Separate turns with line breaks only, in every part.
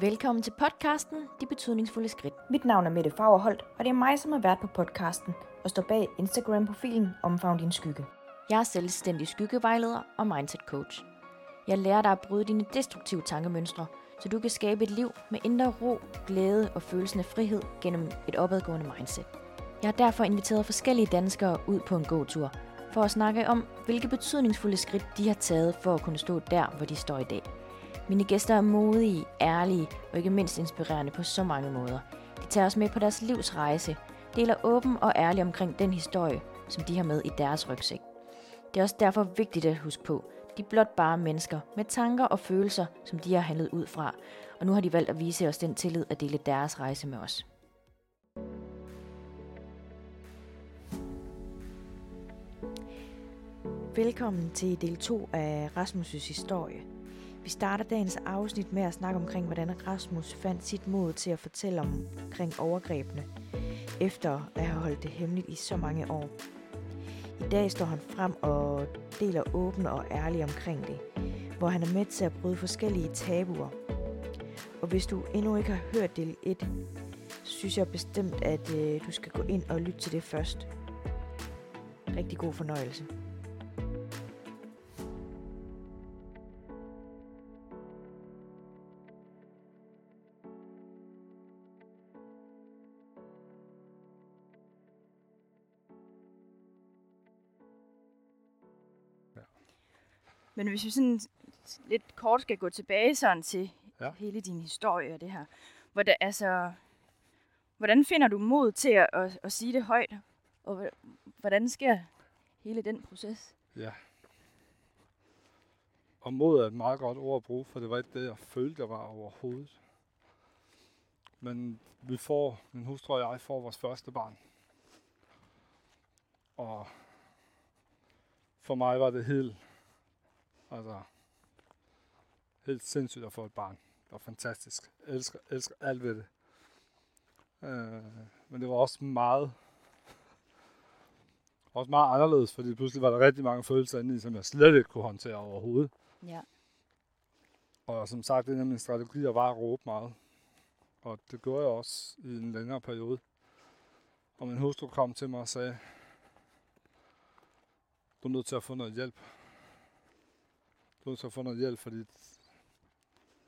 Velkommen til podcasten De Betydningsfulde Skridt.
Mit navn er Mette Fagerholt, og det er mig, som har været på podcasten og står bag Instagram-profilen Omfavn din skygge.
Jeg er selvstændig skyggevejleder og mindset coach. Jeg lærer dig at bryde dine destruktive tankemønstre, så du kan skabe et liv med indre ro, glæde og følelsen af frihed gennem et opadgående mindset. Jeg har derfor inviteret forskellige danskere ud på en gåtur for at snakke om, hvilke betydningsfulde skridt de har taget for at kunne stå der, hvor de står i dag. Mine gæster er modige, ærlige og ikke mindst inspirerende på så mange måder. De tager os med på deres livs rejse, deler åben og ærlig omkring den historie, som de har med i deres rygsæk. Det er også derfor vigtigt at huske på, de er blot bare mennesker med tanker og følelser, som de har handlet ud fra, og nu har de valgt at vise os den tillid at dele deres rejse med os. Velkommen til del 2 af Rasmus' historie. Vi starter dagens afsnit med at snakke omkring, hvordan Rasmus fandt sit mod til at fortælle om, omkring overgrebene, efter at have holdt det hemmeligt i så mange år. I dag står han frem og deler åbent og ærligt omkring det, hvor han er med til at bryde forskellige tabuer. Og hvis du endnu ikke har hørt del 1, synes jeg bestemt, at øh, du skal gå ind og lytte til det først. Rigtig god fornøjelse. Men hvis vi sådan lidt kort skal gå tilbage sådan til ja. hele din historie og det her. Hvordan, altså, hvordan finder du mod til at, at, at sige det højt? Og hvordan sker hele den proces?
Ja. Og mod er et meget godt ord at bruge, for det var ikke det, jeg følte, der var overhovedet. Men vi får, min hustru og jeg får vores første barn. Og for mig var det helt Altså, helt sindssygt at få et barn. Det var fantastisk. Jeg elsker, elsker alt ved det. Øh, men det var også meget, også meget anderledes, fordi pludselig var der rigtig mange følelser inde i, som jeg slet ikke kunne håndtere overhovedet.
Ja.
Og som sagt, en af mine strategier var at råbe meget. Og det gjorde jeg også i en længere periode. Og min hustru kom til mig og sagde, du er nødt til at få noget hjælp du så få noget hjælp, fordi jeg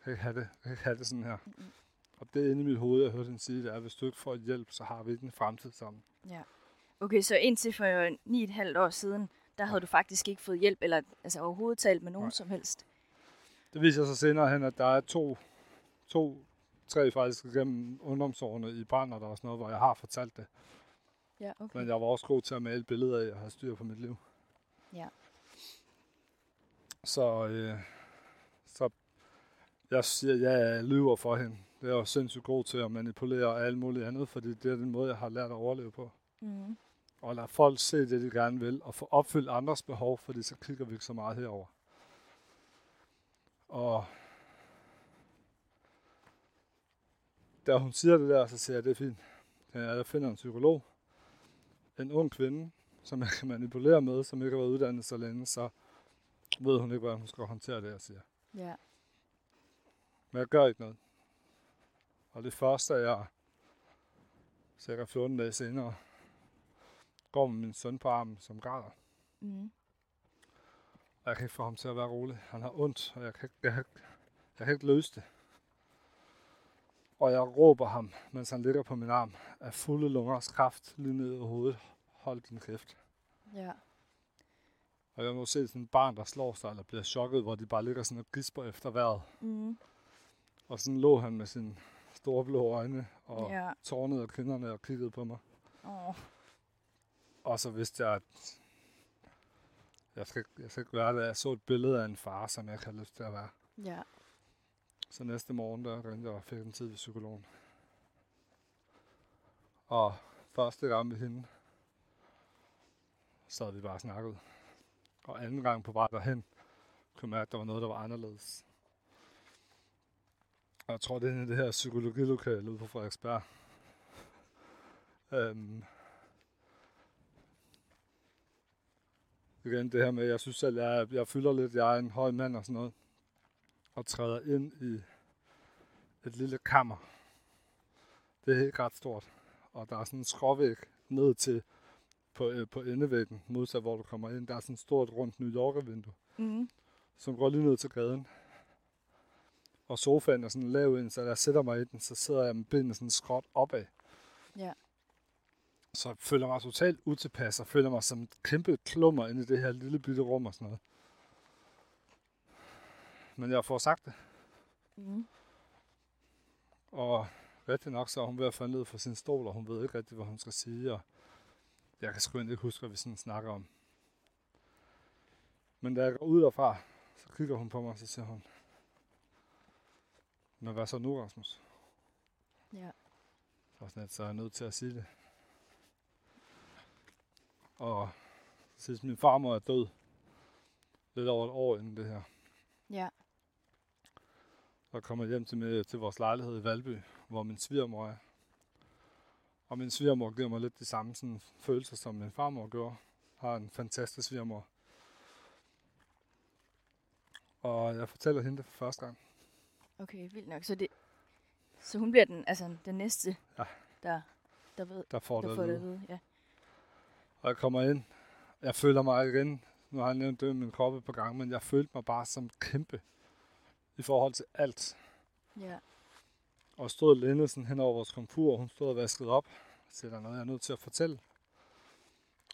kan ikke have det, jeg kan ikke have det sådan her. Mm-hmm. Og det er inde i mit hoved, jeg hørte hende sige, det er, at hvis du ikke får hjælp, så har vi ikke en fremtid sammen.
Ja. Okay, så indtil for ni et halvt år siden, der havde du faktisk ikke fået hjælp, eller altså overhovedet talt med nogen Nej. som helst?
Det viser sig senere hen, at der er to, to tre faktisk gennem ungdomsårene i brand, og der er også noget, hvor jeg har fortalt det.
Ja, okay.
Men jeg var også god til at male billeder af, at jeg styr på mit liv.
Ja.
Så, øh, så jeg siger, ja, jeg lyver for hende. Det er jo sindssygt god til at manipulere og alt muligt andet, fordi det er den måde, jeg har lært at overleve på. Mm. Og lade folk se det, de gerne vil, og få opfyldt andres behov, fordi så kigger vi ikke så meget herover. Og da hun siger det der, så siger jeg, det er fint. Jeg finder en psykolog, en ung kvinde, som jeg kan manipulere med, som ikke har været uddannet så længe, så ved hun ikke, hvordan hun skal håndtere det, jeg siger.
Ja.
Men jeg gør ikke noget. Og det første, jeg cirka 14 dage senere, går med min søn på armen, som græder. Mm. Og jeg kan ikke få ham til at være rolig. Han har ondt, og jeg kan ikke, jeg kan, jeg kan ikke løse det. Og jeg råber ham, mens han ligger på min arm, af fulde lungers kraft lige ned i hovedet. Hold din kæft.
Ja.
Og jeg må se sådan et barn, der slår sig, eller bliver chokket, hvor de bare ligger sådan og gisper efter vejret. Mm. Og sådan lå han med sine store blå øjne, og ja. tårnede og kinderne og kiggede på mig. Oh. Og så vidste jeg, at jeg skal, jeg skal ikke være det. Jeg så et billede af en far, som jeg ikke havde lyst til at være.
Ja.
Så næste morgen, der ringte jeg og fik en tid ved psykologen. Og første gang med hende, så havde vi bare snakket. Og anden gang på vej derhen, kunne jeg mærke, at der var noget, der var anderledes. Og jeg tror, det er det her psykologilokale ude på Frederiksberg. øhm, igen det her med, jeg synes selv, jeg, jeg fylder lidt, jeg er en høj mand og sådan noget, og træder ind i et lille kammer. Det er ikke ret stort. Og der er sådan en skråvæg ned til på, øh, på endevæggen, modsat hvor du kommer ind. Der er sådan et stort rundt New Yorker-vindue,
Mm.
som går lige ned til gaden. Og sofaen er sådan lav ind, så da jeg sætter mig i den, så sidder jeg med benene sådan skråt opad.
Ja.
Så jeg føler mig totalt utilpas, og føler mig som et kæmpe klummer inde i det her lille bitte rum og sådan noget. Men jeg får sagt det.
Mm.
Og rigtig nok, så er hun ved at falde ned fra sin stol, og hun ved ikke rigtig, hvad hun skal sige. Og jeg kan sgu ikke huske, hvad vi sådan snakker om. Men da jeg går ud derfra, så kigger hun på mig, og så siger hun, men hvad så nu, Rasmus?
Ja.
Og sådan lidt, så er jeg nødt til at sige det. Og sidst min farmor er død, lidt over et år inden det her,
Ja.
så kommer jeg hjem til, med, til vores lejlighed i Valby, hvor min svigermor er. Og min svigermor giver mig lidt de samme sådan, følelser, som min farmor gjorde. Har en fantastisk svigermor. Og jeg fortæller hende det for første gang.
Okay, vildt nok. Så, det, så hun bliver den, altså, den næste,
Ja.
der, der, ved,
Der får
der
det
får det
vide.
Ja.
Og jeg kommer ind. Jeg føler mig igen. Nu har jeg nævnt det med min krop et par gange, men jeg følte mig bare som kæmpe i forhold til alt.
ja.
Og stod Linde sådan hen over vores komfur, og hun stod og vaskede op. Så siger, der er noget, jeg er nødt til at fortælle.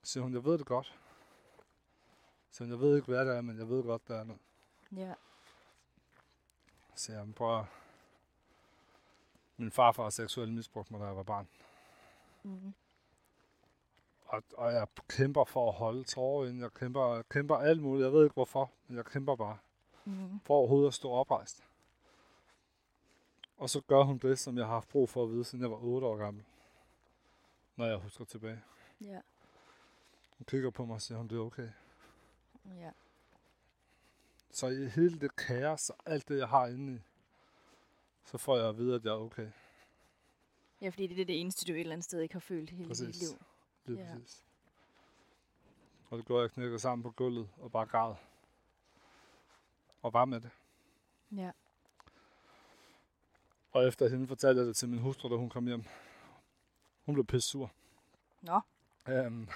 Så siger hun, jeg ved det godt. Så jeg ved ikke, hvad det er, men jeg ved godt, der er noget.
Ja.
Så siger jeg, prøv. Min farfar har seksuelt misbrugt mig, da jeg var barn.
Mm.
Og, og jeg kæmper for at holde tårer ind. Jeg kæmper, jeg kæmper alt muligt. Jeg ved ikke hvorfor, men jeg kæmper bare.
Mm.
For overhovedet at stå oprejst. Og så gør hun det, som jeg har haft brug for at vide, siden jeg var 8 år gammel. Når jeg husker tilbage.
Ja.
Hun kigger på mig og siger, hun, det er okay.
Ja.
Så i hele det kaos og alt det, jeg har inde i, så får jeg at vide, at jeg er okay.
Ja, fordi det er det eneste, du et eller andet sted ikke har følt hele dit
Præcis.
liv.
Lige
Ja.
præcis. Og det går jeg knækker sammen på gulvet og bare græd. Og var med det.
Ja.
Og efter hende fortalte jeg det til min hustru, da hun kom hjem. Hun blev pisse sur.
Nå.
Um,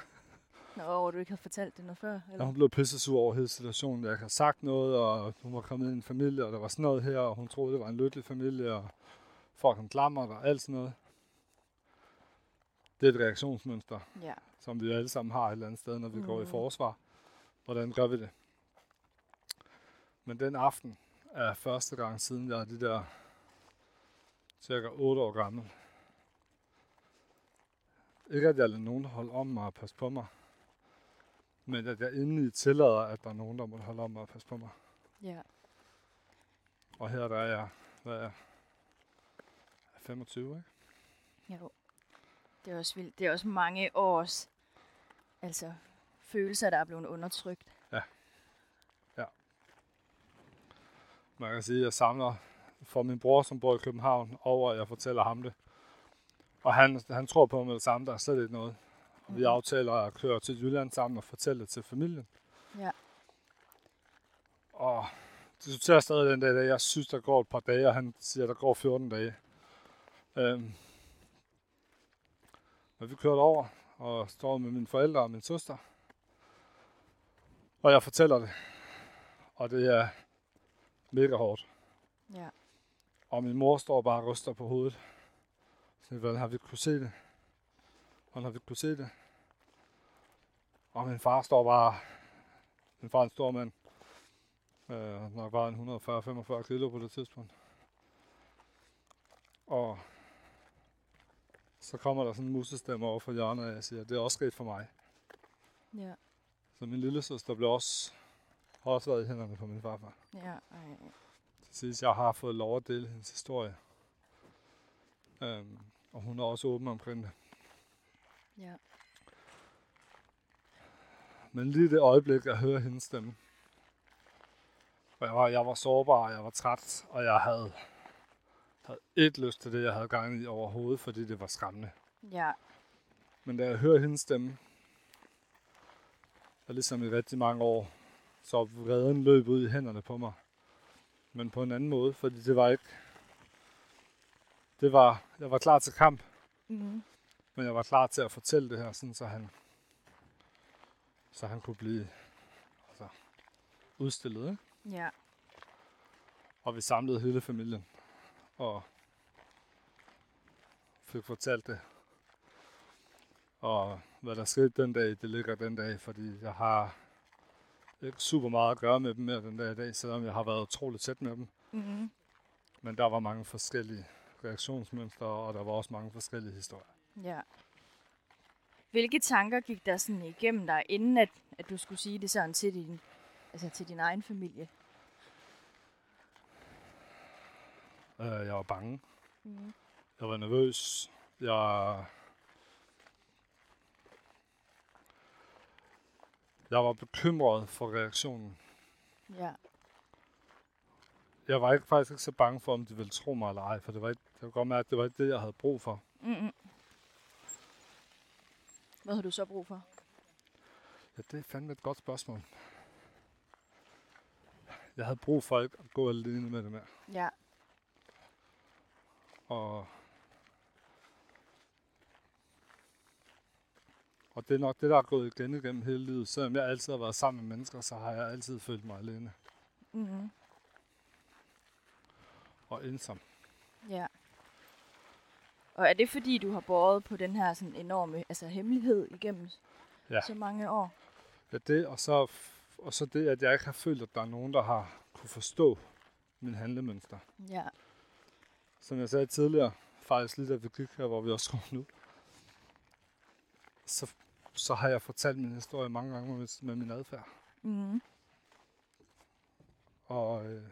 Nå, hvor du ikke havde fortalt det noget før?
ja,
Eller?
hun blev pisse sur over hele situationen. Jeg har sagt noget, og hun var kommet ind i en familie, og der var sådan noget her, og hun troede, det var en lykkelig familie, og han klammer og alt sådan noget. Det er et reaktionsmønster,
Ja.
som vi alle sammen har et eller andet sted, når vi mm. går i
Mhm.
forsvar. Hvordan gør vi det? Men den aften er første gang siden jeg er de der cirka 8 år gammel. Ikke at jeg lader nogen holde om mig og passe på mig, men at jeg indeni tillader, at der er nogen, der må holde om mig og passe på mig.
Ja.
Og her der er jeg, hvad er jeg? 25, ikke?
Jo. Det er også vildt. Det er også mange års altså, følelser, der er blevet undertrykt.
Man kan sige, at jeg samler for min bror, som bor i København, over at jeg fortæller ham det. Og han, han tror på med det samme, der er slet ikke noget. Og vi
Mhm.
aftaler at køre til Jylland sammen og fortælle det til familien.
Ja.
Og det diskuterer stadig den dag, jeg synes, der går et par dage, og han siger, der går 14 dage. Øhm. Men vi kørte over og står med mine forældre og min søster. Og jeg fortæller det. Og det er mega hårdt.
Ja.
Og min mor står bare og ryster på hovedet. Så hvordan har vi kunne se det? Hvordan har vi kunne se det? Og min far står bare... Min far er en stor mand. Øh, nok bare en 140-45 kilo på det tidspunkt. Og så kommer der sådan en musestemme over for hjørnet, og jeg siger, det er også sket for mig.
Ja.
Så min lille søster blev også, har også været i hænderne på min farfar.
Ja. Ej.
Sidst, jeg har fået lov at dele hendes historie. Øhm, og hun er også åben omkring det.
Ja.
Men lige det øjeblik, jeg hører hendes stemme. Og jeg var, jeg var sårbar, jeg var træt, og jeg havde, havde ikke lyst til det, jeg havde gang i overhovedet, fordi det var skræmmende.
Ja.
Men da jeg hører hendes stemme, og ligesom i rigtig mange år, så vreden løb ud i hænderne på mig. Men på en anden måde, fordi det var ikke, det var, jeg var klar til kamp,
Mm.
men jeg var klar til at fortælle det her, sådan, så han, så han kunne blive altså, udstillet. Ikke?
Ja.
Og vi samlede hele familien og fik fortalt det. Og hvad der skete den dag, det ligger den dag, fordi jeg har ikke super meget at gøre med dem mere den dag i dag, selvom jeg har været utroligt tæt med dem.
Mm.
Men der var mange forskellige reaktionsmønstre, og der var også mange forskellige historier.
Ja. Hvilke tanker gik der sådan igennem dig, inden at, at du skulle sige det sådan til din, altså til din egen familie?
Øh, jeg var bange.
Mm.
Jeg var nervøs. Jeg... Jeg var bekymret for reaktionen.
Ja.
Jeg var ikke, faktisk ikke så bange for, om de ville tro mig eller ej, for det var ikke, jeg kunne godt mærke, at det var ikke det, jeg havde brug for.
Mm-mm. Hvad har du så brug for?
Ja, det er fandme et godt spørgsmål. Jeg havde brug for ikke at gå alene med det mere.
Ja.
Og, og det er nok det, der er gået igen igennem hele livet. Selvom jeg altid har været sammen med mennesker, så har jeg altid følt mig alene
Mm-hmm.
og ensom.
Ja. Og er det fordi, du har båret på den her sådan enorme altså, hemmelighed igennem
Ja.
så mange år?
Ja, det, og så, og så det, at jeg ikke har følt, at der er nogen, der har kunne forstå min handlemønster.
Ja.
Som jeg sagde tidligere, faktisk lige da vi gik her, hvor vi også går nu, så, så har jeg fortalt min historie mange gange med, med min adfærd.
Mm-hmm.
Og, øh,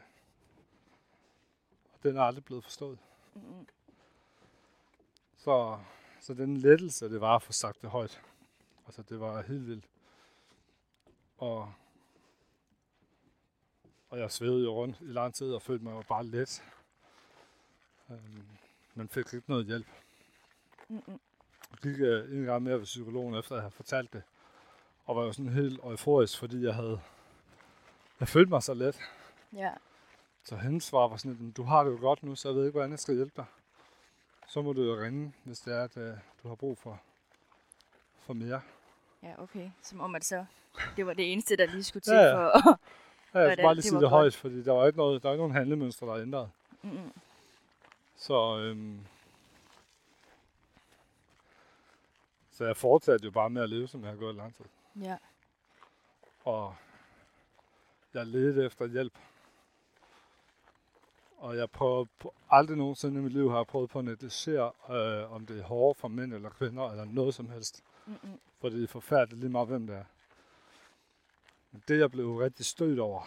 og den er aldrig blevet forstået.
Mm-hmm.
Så, så den lettelse, det var at få sagt det højt. Altså, det var helt vildt. Og, og jeg svævede jo rundt i lang tid og følte mig bare let. Øhm, men fik ikke noget hjælp.
Mm-hmm.
Jeg gik øh, en gang mere ved psykologen, efter jeg havde fortalt det. Og var jo sådan helt euforisk, fordi jeg havde... Jeg følte mig så let.
Ja.
Så hendes svar var sådan, du har det jo godt nu, så jeg ved ikke, hvordan jeg skal hjælpe dig. Så må du jo ringe, hvis det er, at øh, du har brug for, for mere.
Ja, okay. Som om, at så det var det eneste, der lige skulle til
Ja, ja.
for.
Ja, jeg skal bare lige
det
sige
var
det højt, fordi der var ikke noget, der var ikke nogen handlemønstre, der er ændret.
Mm-hmm.
Så, øhm, så jeg fortsatte jo bare med at leve, som jeg har gjort i lang tid.
Ja.
Og jeg ledte efter hjælp. Og jeg prøver aldrig nogensinde i mit liv har jeg prøvet på at negligere, øh, om det er hårdt for mænd eller kvinder, eller noget som helst.
Mm-hmm.
For det er forfærdeligt lige meget, hvem det er. Men det, jeg blev rigtig stødt over,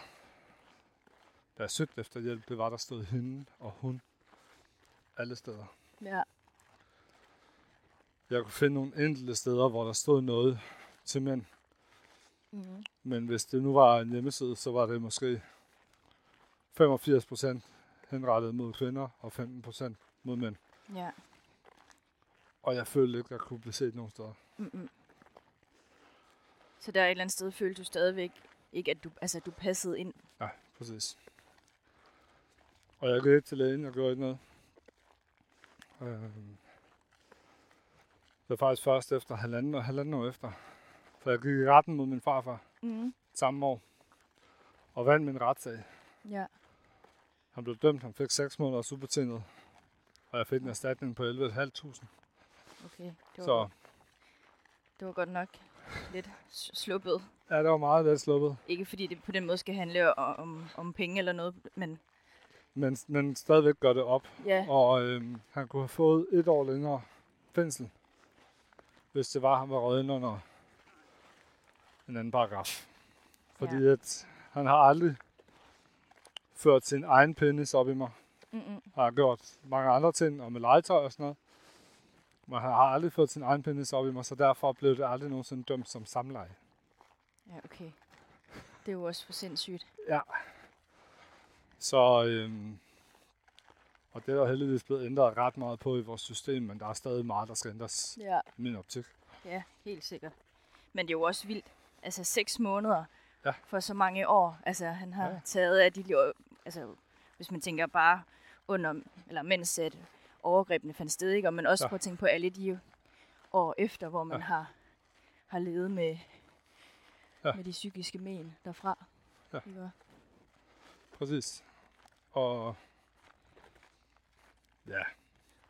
da jeg søgte efter hjælp, det var, der stod hende og hun alle steder.
Ja.
Jeg kunne finde nogle enkelte steder, hvor der stod noget til mænd.
Mm-hmm.
Men hvis det nu var en hjemmeside, så var det måske 85% henrettet mod kvinder og 15% mod mænd.
Ja.
Og jeg følte ikke, at jeg kunne blive set nogen steder.
Mm-hmm. Så der er et eller andet sted følte du stadigvæk ikke, at du, altså, du passede ind.
Nej, præcis. Og jeg gik ikke til lægen, jeg gjorde ikke noget. Øhm, det var faktisk først efter halvanden, og halvanden år efter. For jeg gik i retten mod min farfar
Mm-hmm.
samme år. Og vandt min retssag.
Ja.
Han blev dømt, han fik 6 måneders ubetinget. Og jeg fik en erstatning på 11.500.
Okay. Det var,
Så
det var godt nok lidt sluppet.
ja, det var meget let sluppet.
Ikke fordi det på den måde skal handle om, om, om penge eller noget, men
Men, men stadigvæk gør det op.
ja.
Og øhm, han kunne have fået et år længere fængsel, hvis det var, han var røget ind under en anden paragraf. Fordi ja. at han har aldrig ført sin egen penis op i mig.
Mm-mm.
Han har gjort mange andre ting, og med legetøj og sådan noget. Men han har aldrig ført sin egen penis op i mig, så derfor blev det aldrig nogensinde dømt som samleje.
Ja, okay. Det er jo også for sindssygt.
Ja. Så, øhm, og det er der heldigvis blevet ændret ret meget på i vores system, men der er stadig meget, der skal ændres
Ja.
i min optik.
Ja, helt sikkert. Men det er jo også vildt. Altså seks måneder
Ja.
for så mange år. Altså han har
Ja.
taget af de altså hvis man tænker bare under, eller mens at overgrebene fandt sted, ikke? Og man også
Ja.
ja. prøve at tænke på alle de år efter, hvor man
Ja.
har, har levet med,
Ja.
ja. med de psykiske men derfra.
Ja.
Ikke?
Præcis. Og ja,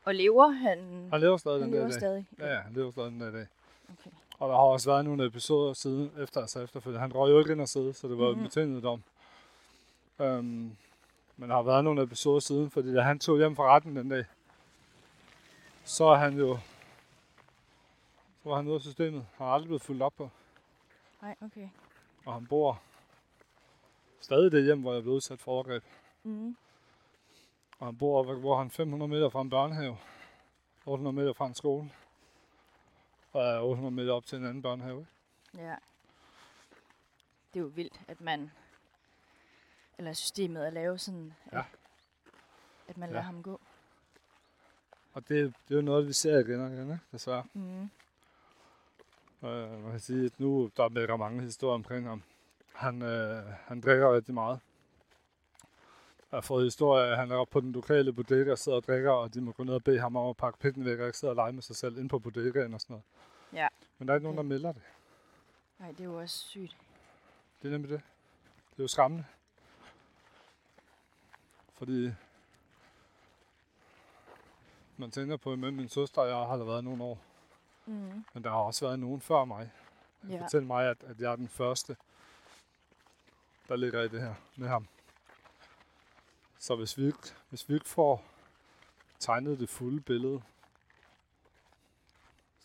Og lever han?
han lever stadig
han
den
lever
dag.
stadig?
Ja, ja, han lever stadig den dag.
Okay.
Og der har også været nogle episoder siden, efter, altså efterfølgende. Han røg jo ikke ind og sidde, så det var mm-hmm.
Mhm.
betinget dom. Um, men der har været nogle episoder siden, fordi da han tog hjem fra retten den dag, så er han jo, så var han ude af systemet. Han har aldrig blevet fuldt op på,
Nej, okay.
og han bor stadig det hjem, hvor jeg blev udsat for overgreb.
Mm.
Og han bor, hvor hvor han 500 meter fra en børnehave, 800 meter fra en skole, og er 800 meter op til en anden børnehave.
Ja. Det er jo vildt, at man, eller systemet at lave sådan,
Ja.
at, at man
Ja.
lader ham gå.
Og det, det er jo noget, vi ser igen og igen, ikke? desværre.
Mm.
Øh, man kan sige, at nu der er der mange historier omkring ham. Han, øh, han drikker rigtig meget. Jeg har fået historier, at han er oppe på den lokale bodega og sidder og drikker, og de må gå ned og bede ham om at pakke pinden væk og ikke sidde og lege med sig selv ind på bodegaen og sådan noget.
Ja.
Men der er ikke nogen, der melder det.
Nej, det er jo også sygt.
Det er nemlig det. Det er jo skræmmende. Fordi man tænker på, at min søster og jeg har der været nogle år.
Mm.
Men der har også været nogen før mig.
Ja.
Fortæl mig, at, at jeg er den første, der ligger i det her med ham. Så hvis vi ikke, hvis vi ikke får tegnet det fulde billede,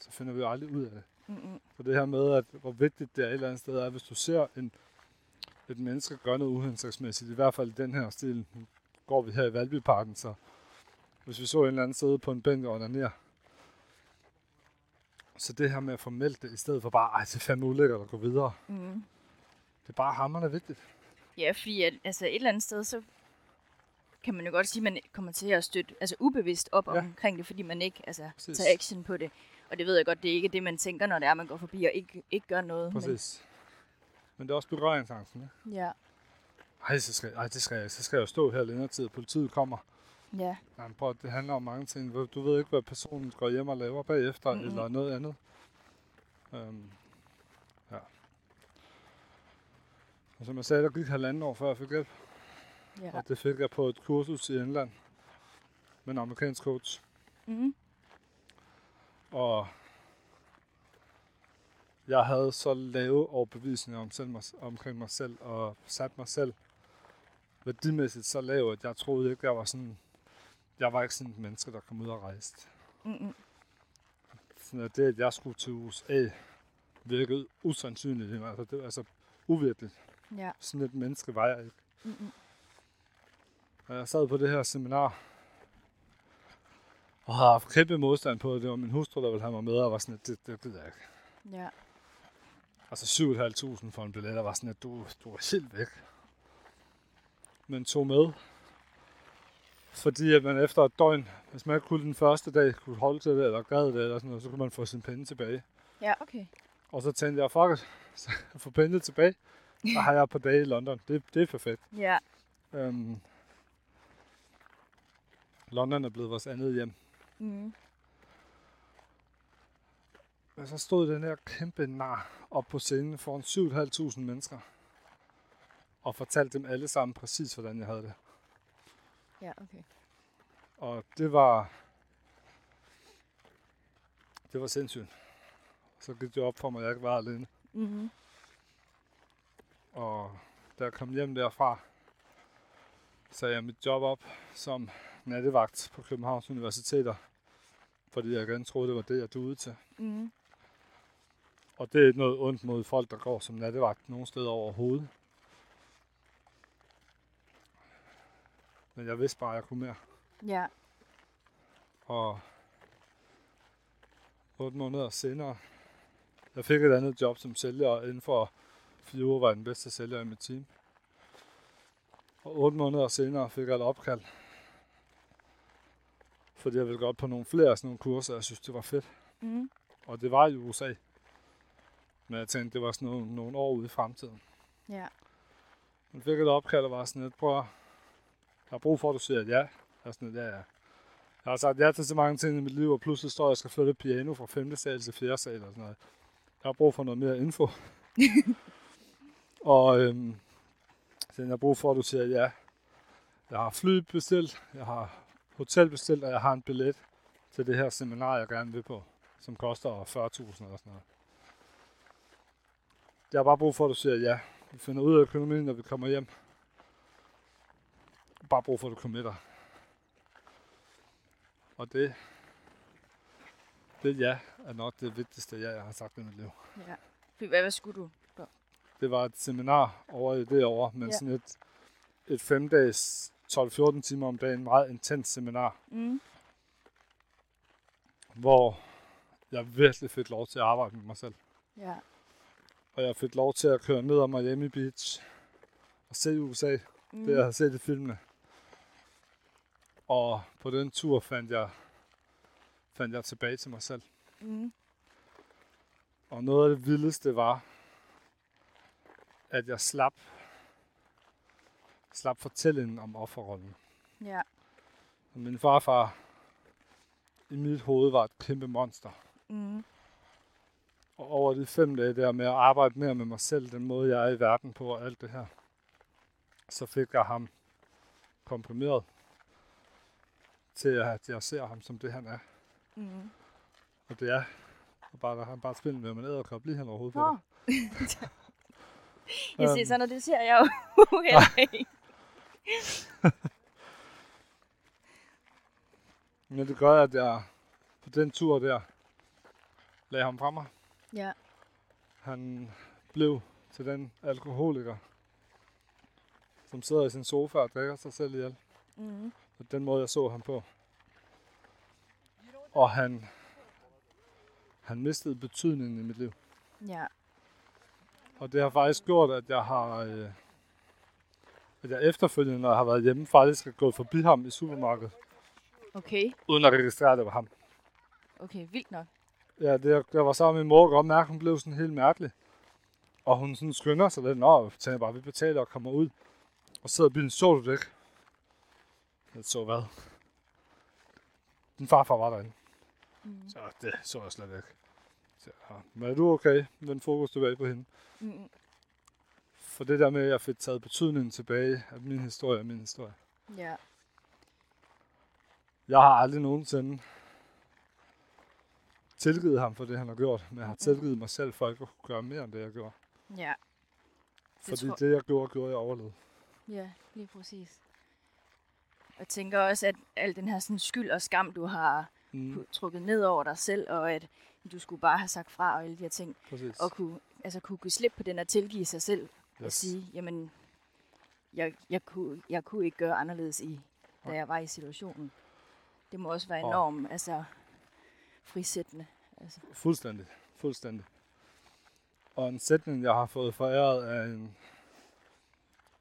så finder vi aldrig ud af det.
Mm-mm.
Så det her med, at hvor vigtigt det er et eller andet sted, er, hvis du ser en, et menneske gøre noget uhensigtsmæssigt, i hvert fald i den her stil, nu går vi her i Valbyparken, så hvis vi så en eller anden sidde på en bænk og ned, så det her med at få meldt det, i stedet for bare, ej, det er fandme ulækkert at gå videre,
Mm.
det er bare hammerende vigtigt.
Ja, fordi at, altså et eller andet sted, så kan man jo godt sige, at man kommer til at støtte altså ubevidst op
Ja.
omkring det, fordi man ikke altså,
Præcis.
tager action på det. Og det ved jeg godt, det er ikke det, man tænker, når det er, man går forbi og ikke, ikke gør noget.
Præcis. Men det er også berøringsangsten, ikke?
Men, ja,
Ej, så skal, ej, det skal jeg, så skal jeg jo stå her længere tid, politiet kommer.
ja,
Nej, men prøv, det handler om mange ting. Du- ved ikke, hvad personen går hjem og laver bagefter,
Mhm.
mm-hmm. eller noget andet. Um, ja. Og som jeg sagde, der gik halvanden år, før jeg fik hjælp.
Ja.
Og det fik jeg på et kursus i England med en amerikansk coach.
Mm.
Og jeg havde så lave overbevisninger om selv omkring mig selv, og sat mig selv værdimæssigt så lav, at jeg troede ikke, jeg var sådan... Jeg var ikke sådan et menneske, der kom ud og rejste.
Mm-mm.
Sådan at det, at jeg skulle til USA, virkede usandsynligt. Altså, det var altså uvirkeligt.
ja.
Sådan et menneske var jeg ikke.
Mm-mm.
Og jeg sad på det her seminar, og havde haft kæmpe modstand på det. Det var min hustru, der ville have mig med, og var sådan, at det, det gider jeg ikke.
ja.
Altså 7.500 for en billet, og var sådan, at du, du er helt væk. Men tog med. Fordi at man efter et døgn, hvis man ikke kunne den første dag, kunne holde til det, eller gad det, eller sådan noget, så kunne man få sine penge tilbage.
Ja, okay.
Og så tænkte jeg, fuck it, så jeg får pengene tilbage. Så har jeg på dage i London. Det, det er perfekt.
Ja.
Øhm, London er blevet vores andet hjem.
Mm.
Men så stod den her kæmpe nar op på scenen foran 7.500 mennesker. Og fortalte dem alle sammen præcis, hvordan jeg havde det.
Ja, okay.
Og det var... Det var sindssygt. Så gik det op for mig, at jeg ikke var alene.
Mm-hmm.
Og da jeg kom hjem derfra, sagde jeg mit job op som nattevagt på Københavns Universiteter. Fordi jeg igen troede, det var det, jeg duede til.
Mm.
Og det er noget ondt mod folk, der går som nattevagt nogen steder overhovedet. Men jeg vidste bare, at jeg kunne mere.
Ja.
Og 8 måneder senere, jeg fik et andet job som sælger, og inden for fire uger var jeg den bedste sælger i mit team. Og 8 måneder senere fik jeg et opkald. Fordi jeg ville godt på nogle flere af sådan nogle kurser, jeg synes, det var fedt.
Mm.
Og det var i USA. Men jeg tænkte, det var sådan nogle, nogle år ude i fremtiden.
Ja.
Men fik et opkald og var sådan lidt, prøv at- jeg har brug for, at du siger ja. Jeg er sådan lidt, ja, ja. Jeg har sagt ja til så mange ting i mit liv, og pludselig står jeg og skal flytte piano fra 5. sal til 4. sal og sådan noget. Jeg har brug for noget mere info. og øhm, så jeg har brug for, at du siger ja. Jeg har fly bestilt, jeg har hotel bestilt, og jeg har en billet til det her seminar, jeg gerne vil på, som koster 40.000 eller sådan noget. Jeg har bare brug for, at du siger ja. Vi finder ud af økonomien, når vi kommer hjem. Bare brug for, at du kommer med dig. Og det, det ja er nok det vigtigste ja, jeg har sagt i mit liv.
Ja. Hvad, hvad skulle du?
Det var et seminar over i det år, men
Ja.
sådan et, et fem dages 12-14 timer om dagen, meget intens seminar,
Mm.
hvor jeg virkelig fik lov til at arbejde med mig selv.
Ja.
Og jeg fik lov til at køre ned om Miami Beach og se USA,
Mm.
det jeg har set i filmene. Og på den tur fandt jeg, fandt jeg tilbage til mig selv.
Mm.
Og noget af det vildeste var, at jeg slap, slap fortællingen om offerrollen.
Ja.
Og min farfar i mit hoved var et kæmpe monster.
Mm.
Og over de fem dage der med at arbejde mere med mig selv, den måde jeg er i verden på og alt det her, så fik jeg ham komprimeret til at jeg ser ham som det han er.
Mm.
Og det er og bare, han bare spiller med, at man æderkop lige hen over hovedet på
Nå.
dig.
Jeg ser
Øhm.
sådan, og det ser jeg jo heller ikke.
Men det gør, at jeg på den tur der lagde ham fra mig.
Ja.
Han blev til den alkoholiker, som sidder i sin sofa og drikker sig selv ihjel.
Mm.
på den måde, jeg så ham på. Og han, han mistede betydningen i mit liv.
Ja.
Og det har faktisk gjort, at jeg har, øh, at jeg efterfølgende, når jeg har været hjemme, faktisk har gået forbi ham i supermarkedet,
Okay.
uden at registrere, at det var ham.
Okay, vildt nok.
Ja, det, jeg var sammen med min mor, og godt mærke, at hun blev sådan helt mærkelig. Og hun sådan skynder sig lidt, nå, tænker bare, vi betaler og kommer ud. Og sidder i bilen, så du det ikke? Jeg så hvad? Din farfar var derinde.
Mm.
Så det så jeg slet ikke. Så, ja. Men er du okay? Vend fokus tilbage på hende.
Mm.
For det der med, at jeg fik taget betydningen tilbage af min historie og min historie.
Ja.
Jeg har aldrig nogensinde tilgivet ham for det, han har gjort. Men jeg har tilgivet mig selv for ikke at kunne gøre mere end det, jeg gjorde.
Ja.
Fordi
tror-
det, jeg gjorde, gjorde jeg overlevede.
Ja, lige præcis. Og jeg tænker også, at al den her sådan, skyld og skam, du har
Mm,
trukket ned over dig selv, og at du skulle bare have sagt fra og alle de her ting,
præcis.
og kunne, altså, kunne give slip på den at tilgive sig selv, yes. og
Yes.
sige, jamen, jeg, jeg, kunne, jeg kunne ikke gøre anderledes, i, da jeg var i situationen. Det må også være
Og-
enormt altså, frisættende. Altså.
Fuldstændig. Fuldstændig. Og en sætning, jeg har fået foræret af en,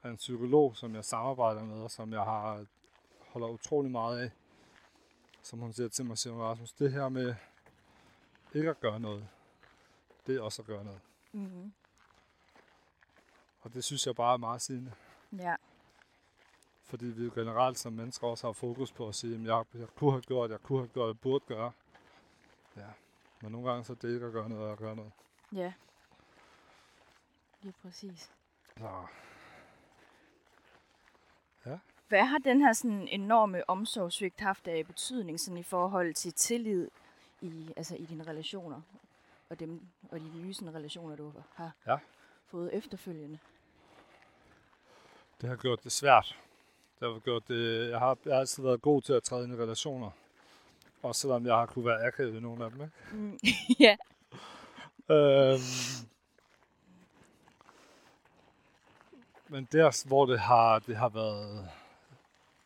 af en psykolog, som jeg samarbejder med, og som jeg har holder utrolig meget af. Som hun siger til mig, siger Rasmus, det her med ikke at gøre noget, det er også at gøre noget.
Mm-hmm.
Og det synes jeg bare er meget sigende.
Ja,
Fordi vi generelt som mennesker også har fokus på at sige, at jeg, jeg kunne have gjort, jeg kunne have gjort, jeg burde gøre. Ja. Men nogle gange så er det ikke at gøre noget, og at gøre noget.
ja. Lige præcis.
Så
Hvad har den her sådan enorme omsorgssvigt haft af betydning sådan i forhold til tillid i, altså i dine relationer og, dem, og de nye sådan, relationer, du har
Ja.
fået efterfølgende?
Det har gjort det svært. Det har gjort det, jeg, har, jeg har altid været god til at træde ind i relationer. Også selvom jeg har kunne være akavet i nogle af dem. Ikke?
Mm. ja.
Øhm, men der, hvor det har, det har været,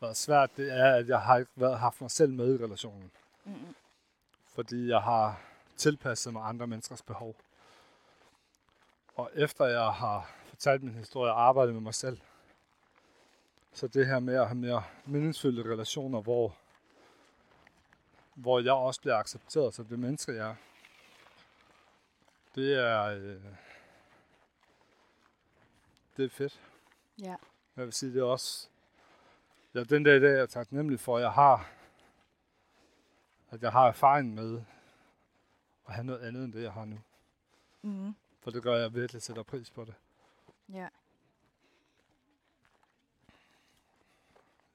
været svært, det er, at jeg har ikke været, haft mig selv med i relationen.
Mm.
Fordi jeg har tilpasset mig andre menneskers behov. Og efter jeg har fortalt min historie og arbejdet med mig selv, så det her med at have mere meningsfyldte relationer, hvor, hvor jeg også bliver accepteret som det menneske, jeg er, det er, øh, det er fedt.
Ja.
Jeg vil sige, det er også, ja, den dag i dag er jeg taknemmelig for, at jeg har at jeg har erfaring med at have noget andet end det, jeg har nu.
Mm.
For det gør, at jeg virkelig sætter pris på det.
Ja.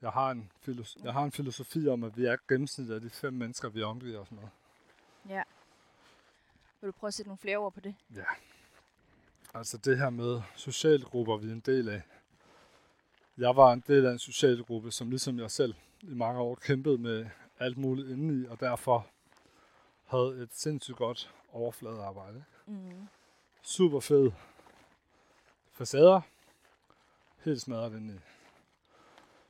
Jeg har en, filosofi, jeg har en filosofi om, at vi er gennemsnittet af de fem mennesker, vi omgiver os med.
Ja. Vil du prøve at sætte nogle flere ord på det?
Ja. Altså det her med sociale grupper, vi er en del af. Jeg var en del af en social gruppe, som ligesom jeg selv i mange år kæmpede med alt muligt indeni, og derfor havde et sindssygt godt overfladearbejde.
Mm.
Super fed facader. Helt smadret indeni.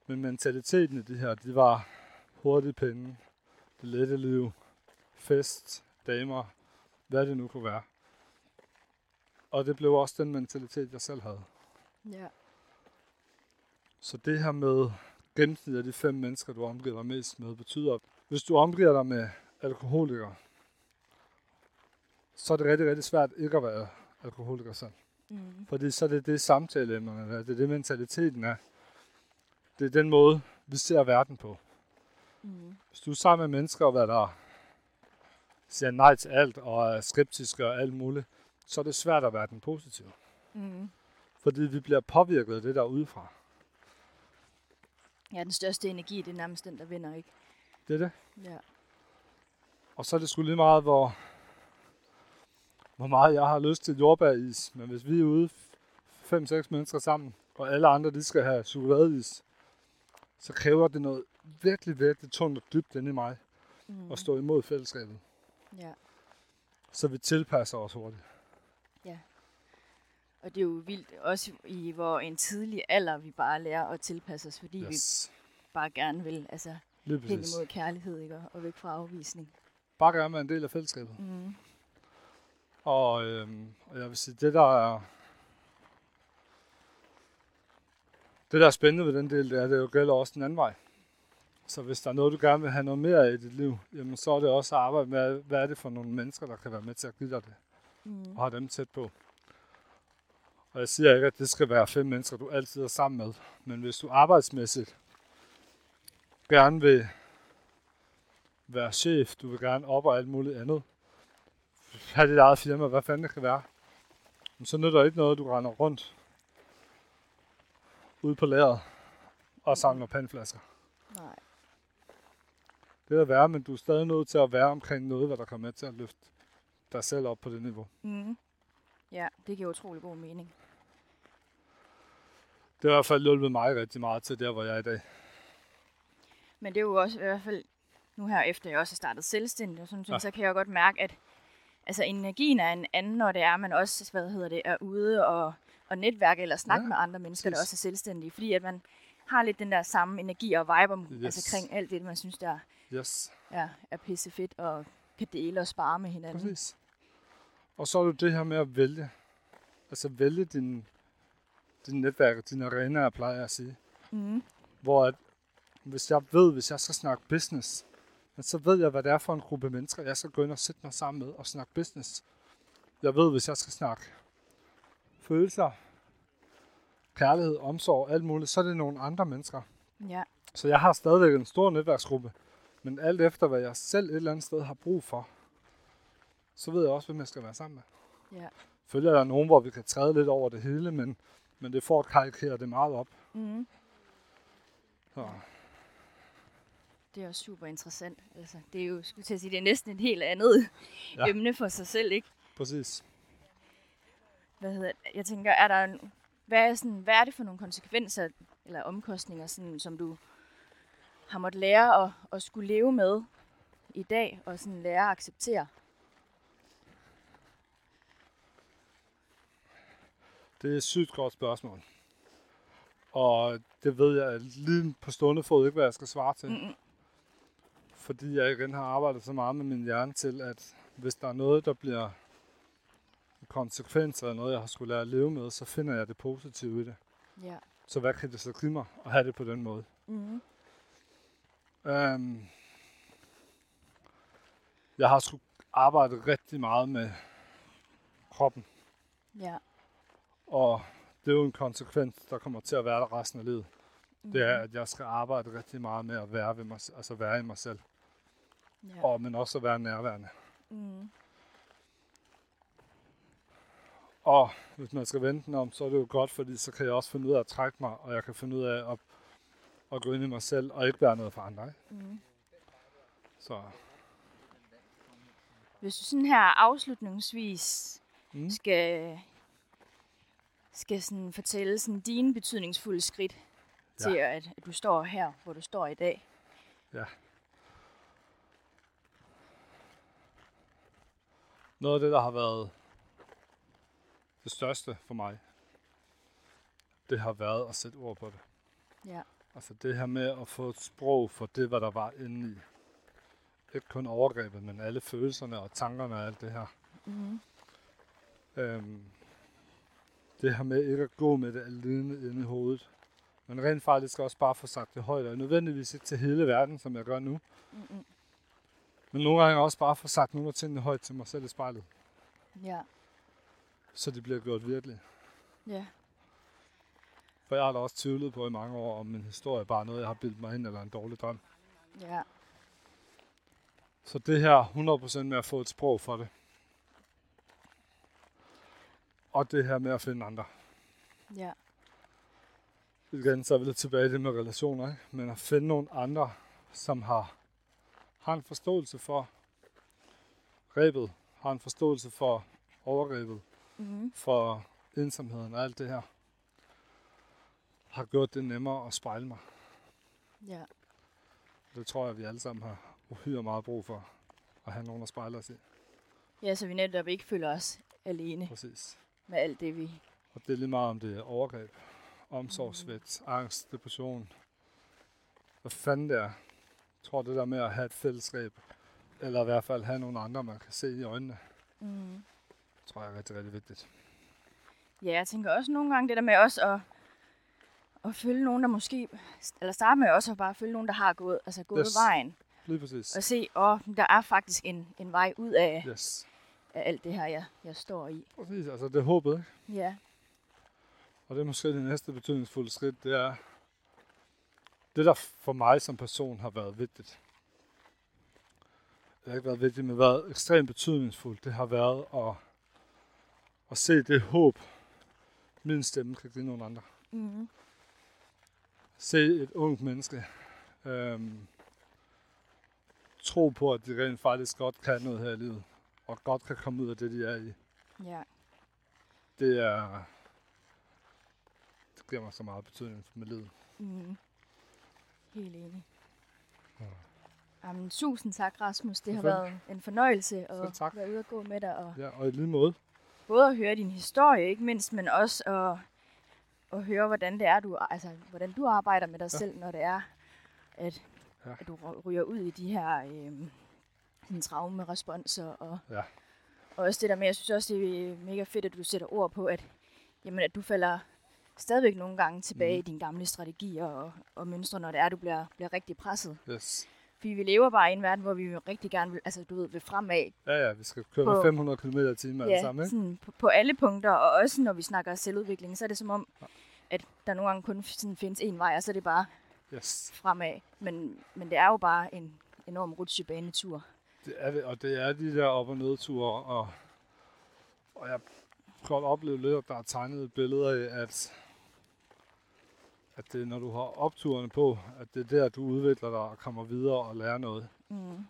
Men mentaliteten i de her, de var hurtige penge, det lette liv, fest, damer, hvad det nu kunne være. Og det blev også den mentalitet, jeg selv havde.
Ja.
Så det her med gennemsnit af de fem mennesker, du omgiver dig mest med, betyder, hvis du omgiver dig med alkoholikere, så er det rigtig, rigtig svært ikke at være alkoholiker selv.
Mm.
Fordi så er det det samtaleemnerne er, det er det mentaliteten er. Det er den måde, vi ser verden på.
Mm.
Hvis du er sammen med mennesker, hvad der siger nej til alt og er skeptiske og alt muligt, så er det svært at være den positive.
Mm.
Fordi vi bliver påvirket af det der udefra.
Ja, den største energi, det er nærmest den, der vinder, ikke?
Det er det.
Ja.
Og så er det sgu lige meget, hvor, hvor meget jeg har lyst til jordbæris. Men hvis vi er ude fem, seks mennesker sammen, og alle andre de skal have chokoladeis, så kræver det noget virkelig, virkelig tungt og dybt inde i mig
Mm.
at stå imod fællesskabet.
Ja.
Så vi tilpasser os hurtigt.
Og det er jo vildt, også i hvor en tidlig alder, vi bare lærer at tilpasse os, fordi yes. vi bare gerne vil, altså
Lige
hen imod kærlighed, ikke? Og- Og væk fra afvisning.
Bare gerne være en del af fællesskabet.
Mm.
Og, øhm, og jeg vil sige, det der er... Det der er spændende ved den del, det er, at det jo gælder også den anden vej. Så hvis der er noget, du gerne vil have noget mere af i dit liv, jamen så er det også at arbejde med, hvad er det for nogle mennesker, der kan være med til at give dig det,
Mm.
og have dem tæt på. Og jeg siger ikke, at det skal være fem mennesker, du altid er sammen med. Men hvis du arbejdsmæssigt gerne vil være chef, du vil gerne op og alt muligt andet, have dit eget firma, hvad fanden det kan være, men så nytter det ikke noget, du render rundt ude på lageret og samler pandflasker.
Nej.
Det er at være, men du er stadig nødt til at være omkring noget, hvad der kommer med til at løfte dig selv op på det niveau.
Mm. Ja, det giver utrolig god mening.
Det har i hvert fald hjulpet mig rigtig meget til der, hvor jeg er i dag.
Men det er jo også i hvert fald, nu her efter jeg også har startet selvstændigt og sådan
ja.
så kan jeg jo godt mærke, at altså, energien er en anden, når det er, at man også hvad hedder det, er ude og, og netværke eller snakke
Ja,
ja, med andre mennesker, der også er selvstændige. Fordi at man har lidt den der samme energi og vibe om,
Yes.
altså kring alt det, man synes, der
Yes,
er, er pisse fedt og kan dele og spare med hinanden.
præcis. Og så er det det her med at vælge. Altså vælge din, din netværk, din arena, jeg plejer at sige.
Mm.
Hvor at, hvis jeg ved, hvis jeg skal snakke business, men så ved jeg, hvad det er for en gruppe mennesker, jeg skal gå ind og sætte mig sammen med og snakke business. Jeg ved, hvis jeg skal snakke følelser, kærlighed, omsorg, alt muligt, så er det nogle andre mennesker.
Ja,
Så jeg har stadigvæk en stor netværksgruppe, men alt efter, hvad jeg selv et eller andet sted har brug for, så ved jeg også, hvem jeg skal være sammen med.
ja.
Følger der er nogen, hvor vi kan træde lidt over det hele, men, men det får at karikere det meget op.
Mm.
Så,
Det er også super interessant. Altså, det er jo, skulle til at sige, det er næsten et helt andet
ja.
emne for sig selv, ikke?
præcis.
hvad hedder det? Jeg tænker, er der en, hvad, er sådan, hvad er det for nogle konsekvenser eller omkostninger, sådan, som du har måttet lære at, at skulle leve med i dag, og sådan lære at acceptere?
Det er et sygt godt spørgsmål. Og det ved jeg lige på stående fod ikke, hvad jeg skal svare til.
Mm-mm.
Fordi jeg igen har arbejdet så meget med min hjerne til, at hvis der er noget, der bliver konsekvenser af noget, jeg har skulle lære at leve med, så finder jeg det positive i det.
Ja.
Så hvad kan det så give mig at have det på den måde?
Mm-hmm.
Um, jeg har sgu arbejdet rigtig meget med kroppen,
Ja.
og det er jo en konsekvens, der kommer til at være der resten af livet.
Mm-hmm.
Det er, at jeg skal arbejde rigtig meget med at være, ved mig, altså være i mig selv.
Ja.
og, men også at være nærværende.
Mm.
Og hvis man skal vente den om, så er det jo godt, fordi så kan jeg også finde ud af at trække mig, og jeg kan finde ud af at, at gå ind i mig selv, og ikke være noget for andre. Ikke?
Mm.
Så
Hvis du sådan her afslutningsvis
mm.
skal, skal sådan fortælle sådan dine betydningsfulde skridt til, at, at du står her, hvor du står i dag.
Ja. Noget af det, der har været det største for mig, det har været at sætte ord på det.
Ja.
Altså det her med at få et sprog for det, hvad der var inde i. Ikke kun overgrebet, men alle følelserne og tankerne og alt det her.
Mm.
Øhm, det her med ikke at gå med det alene inde i hovedet. Men rent faktisk også bare få sagt det højt, og nødvendigvis ikke til hele verden, som jeg gør nu.
Mm-mm.
Men nogle gange også bare få sagt nogle af tingene højt til mig selv i spejlet,
Ja.
så de bliver gjort virkelig.
Ja.
For jeg har da også tvivlet på i mange år, om min historie bare er noget, jeg har bildt mig ind, eller en dårlig drøm.
Ja.
Så det her 100% med at få et sprog for det. Og det her med at finde andre.
Ja.
Igen, så er vi lidt tilbage i det med relationer, ikke? Men at finde nogle andre, som har, har en forståelse for rebet, har en forståelse for overgrebet,
Mm.
for ensomheden og alt det her, har gjort det nemmere at spejle mig.
Ja.
Det tror jeg, vi alle sammen har uhyre meget brug for at have nogen at spejle os i.
Ja, så vi netop ikke føler os alene
Præcis.
med alt det, vi...
Og det er lige meget om det er overgreb, omsorgsvægt, angst, depression. Hvad fanden det er. Tror det der med at have et fællesskab, eller i hvert fald have nogle andre, man kan se i øjnene,
Mm.
tror jeg er rigtig, rigtig vigtigt.
Ja, jeg tænker også nogle gange det der med også at, at følge nogen, der måske... Eller starte med også at bare følge nogen, der har gået, altså gået
Yes.
vejen.
Lige præcis.
Og se, åh, der er faktisk en, en vej ud af,
Yes.
af alt det her, jeg, jeg står i.
Præcis, altså det er håbet, ikke?
Ja.
Og det er måske det næste betydningsfulde skridt, det er det, der for mig som person har været vigtigt. Det har ikke været vigtigt, men været ekstremt betydningsfuldt. Det har været at, at se det håb, min stemme kan give nogle andre.
Mm.
Se et ungt menneske øhm, tro på, at de rent faktisk godt kan noget her i livet, og godt kan komme ud af det, de er i.
Ja.
Det er... Det giver mig så meget betydning for mit liv.
Mm. Helt enig. Jamen, tusind tak, Rasmus. Det har været en fornøjelse at være ude og gå med dig. Og
Ja, og i lige måde.
både at høre din historie, ikke mindst, men også at, at høre, hvordan det er, du, altså, hvordan du arbejder med dig
Ja.
selv, når det er, at,
Ja.
at du ry- ryger ud i de her sådan traume-responser. Og,
Ja.
og også det der med, jeg synes også, det er mega fedt, at du sætter ord på, at, jamen, at du falder stadigvæk nogle gange tilbage
Mhm.
i dine gamle strategier og, og mønstre, når det er, du bliver, bliver rigtig presset.
Yes.
Fordi vi lever bare i en verden, hvor vi rigtig gerne vil, altså du ved, vil fremad
Ja, ja, vi skal køre
På-
med 500 km i timen alle sammen, ikke?
sådan på, på alle punkter, og også når vi snakker selvudvikling, så er det som om, at der nogle gange kun sådan findes én vej, og så er det bare
Yes.
fremad. Men, men det er jo bare en enorm rutsjebanetur.
Det er og det er de der op- og nedture, og, og jeg har godt oplevet lidt, at der er tegnet et billede af, at, at det er, når du har opturene på, at det er der, du udvikler dig og kommer videre og lærer noget.
Mm.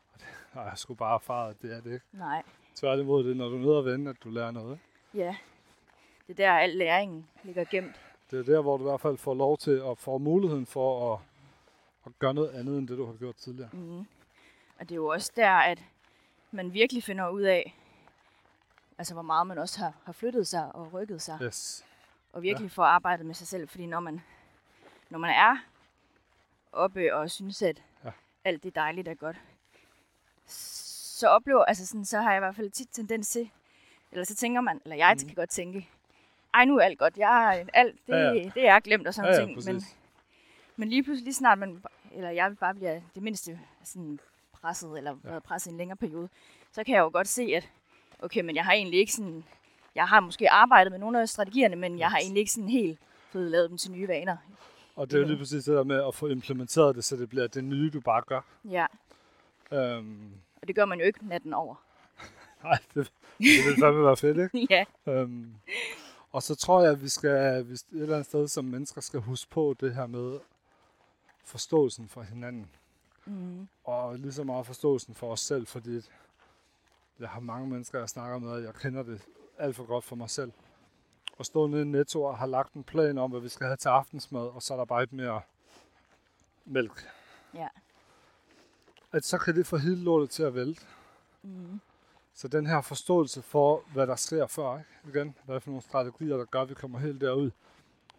Og jeg skulle bare erfare, at det er det ikke.
Nej,
Tværtimod, det er, når du er nede og vende, at du lærer noget.
Ja. Det er der, al læringen ligger gemt.
Det er der, hvor du i hvert fald får lov til at få muligheden for at, at gøre noget andet, end det, du har gjort tidligere.
Mm. Og det er jo også der, at man virkelig finder ud af, altså hvor meget man også har, har flyttet sig og rykket sig.
Yes.
og virkelig få arbejdet med sig selv. Fordi når man, når man er oppe og synes, at
Ja.
alt det dejligt er godt, så oplever, altså sådan, så har jeg i hvert fald tit tendens til, eller så tænker man, eller jeg
Mhm.
kan godt tænke, ej nu er alt godt, jeg, alt det,
Ja,
ja, det er glemt og sådan
Ja, ja,
ting. Men,
præcis.
men lige pludselig, lige snart man, eller jeg bare bliver det mindste sådan presset, eller
Ja.
været presset i en længere periode, så kan jeg jo godt se, at okay, men jeg har egentlig ikke sådan, jeg har måske arbejdet med nogle af strategierne, men jeg har egentlig ikke sådan helt fået lavet dem til nye vaner.
Og det er jo lige præcis det der med at få implementeret det, så det bliver det nye, du bare gør.
Ja,
Øhm,
Og det gør man jo ikke natten over.
Nej, det, det vil fandme være fedt, ikke?
ja.
Øhm, og så tror jeg, at vi skal hvis et eller andet sted som mennesker skal huske på det her med forståelsen for hinanden.
Mm.
Og lige så meget forståelsen for os selv, fordi jeg har mange mennesker, jeg snakker med, og jeg kender det alt for godt for mig selv. Og stå nede i Netto og har lagt en plan om, hvad vi skal have til aftensmad, og så er der bare ikke mere mælk.
Ja.
At så kan det få hele lortet til at vælte.
Mm.
Så den her forståelse for, hvad der sker før, ikke? igen, hvad er for nogle strategier, der gør, at vi kommer helt derud.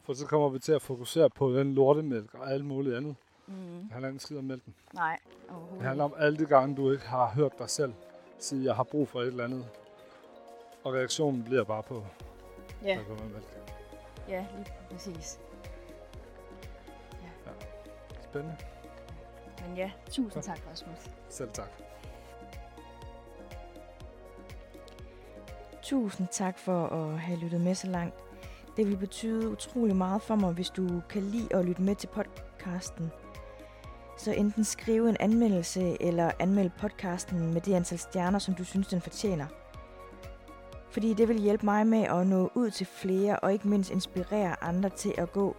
For så kommer vi til at fokusere på den lortemælk og alt muligt andet.
Mm.
Det handler ikke skid om mælken.
Nej,
Det
overhovedet
handler om alle de gange, du ikke har hørt dig selv sige, jeg har brug for et eller andet. Og reaktionen bliver bare på,
Ja,
der kommer mælk.
ja, lige præcis.
Spændende.
Men ja, tusind
Godt.
tak, Rasmus.
Selv tak.
Tusind tak for at have lyttet med så langt. Det vil betyde utrolig meget for mig, hvis du kan lide at lytte med til podcasten. Så enten skrive en anmeldelse eller anmelde podcasten med det antal stjerner, som du synes, den fortjener. Fordi det vil hjælpe mig med at nå ud til flere og ikke mindst inspirere andre til at gå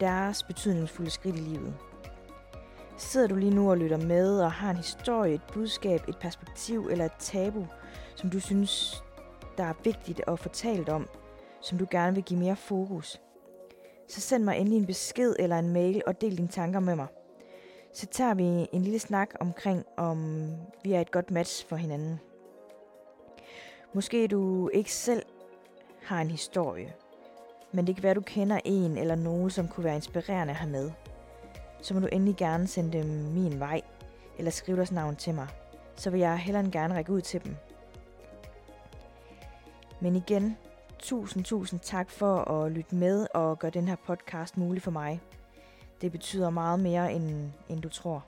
deres betydningsfulde skridt i livet. Sidder du lige nu og lytter med og har en historie, et budskab, et perspektiv eller et tabu, som du synes, der er vigtigt at få talt om, som du gerne vil give mere fokus, så send mig endelig en besked eller en mail og del dine tanker med mig. Så tager vi en lille snak omkring, om vi er et godt match for hinanden. Måske du ikke selv har en historie, men det kan være, du kender en eller nogen, som kunne være inspirerende at have med. Så må du endelig gerne sende dem min vej, eller skrive deres navn til mig. Så vil jeg hellere end gerne række ud til dem. Men igen, tusind, tusind tak for at lytte med og gøre den her podcast mulig for mig. Det betyder meget mere, end, end du tror.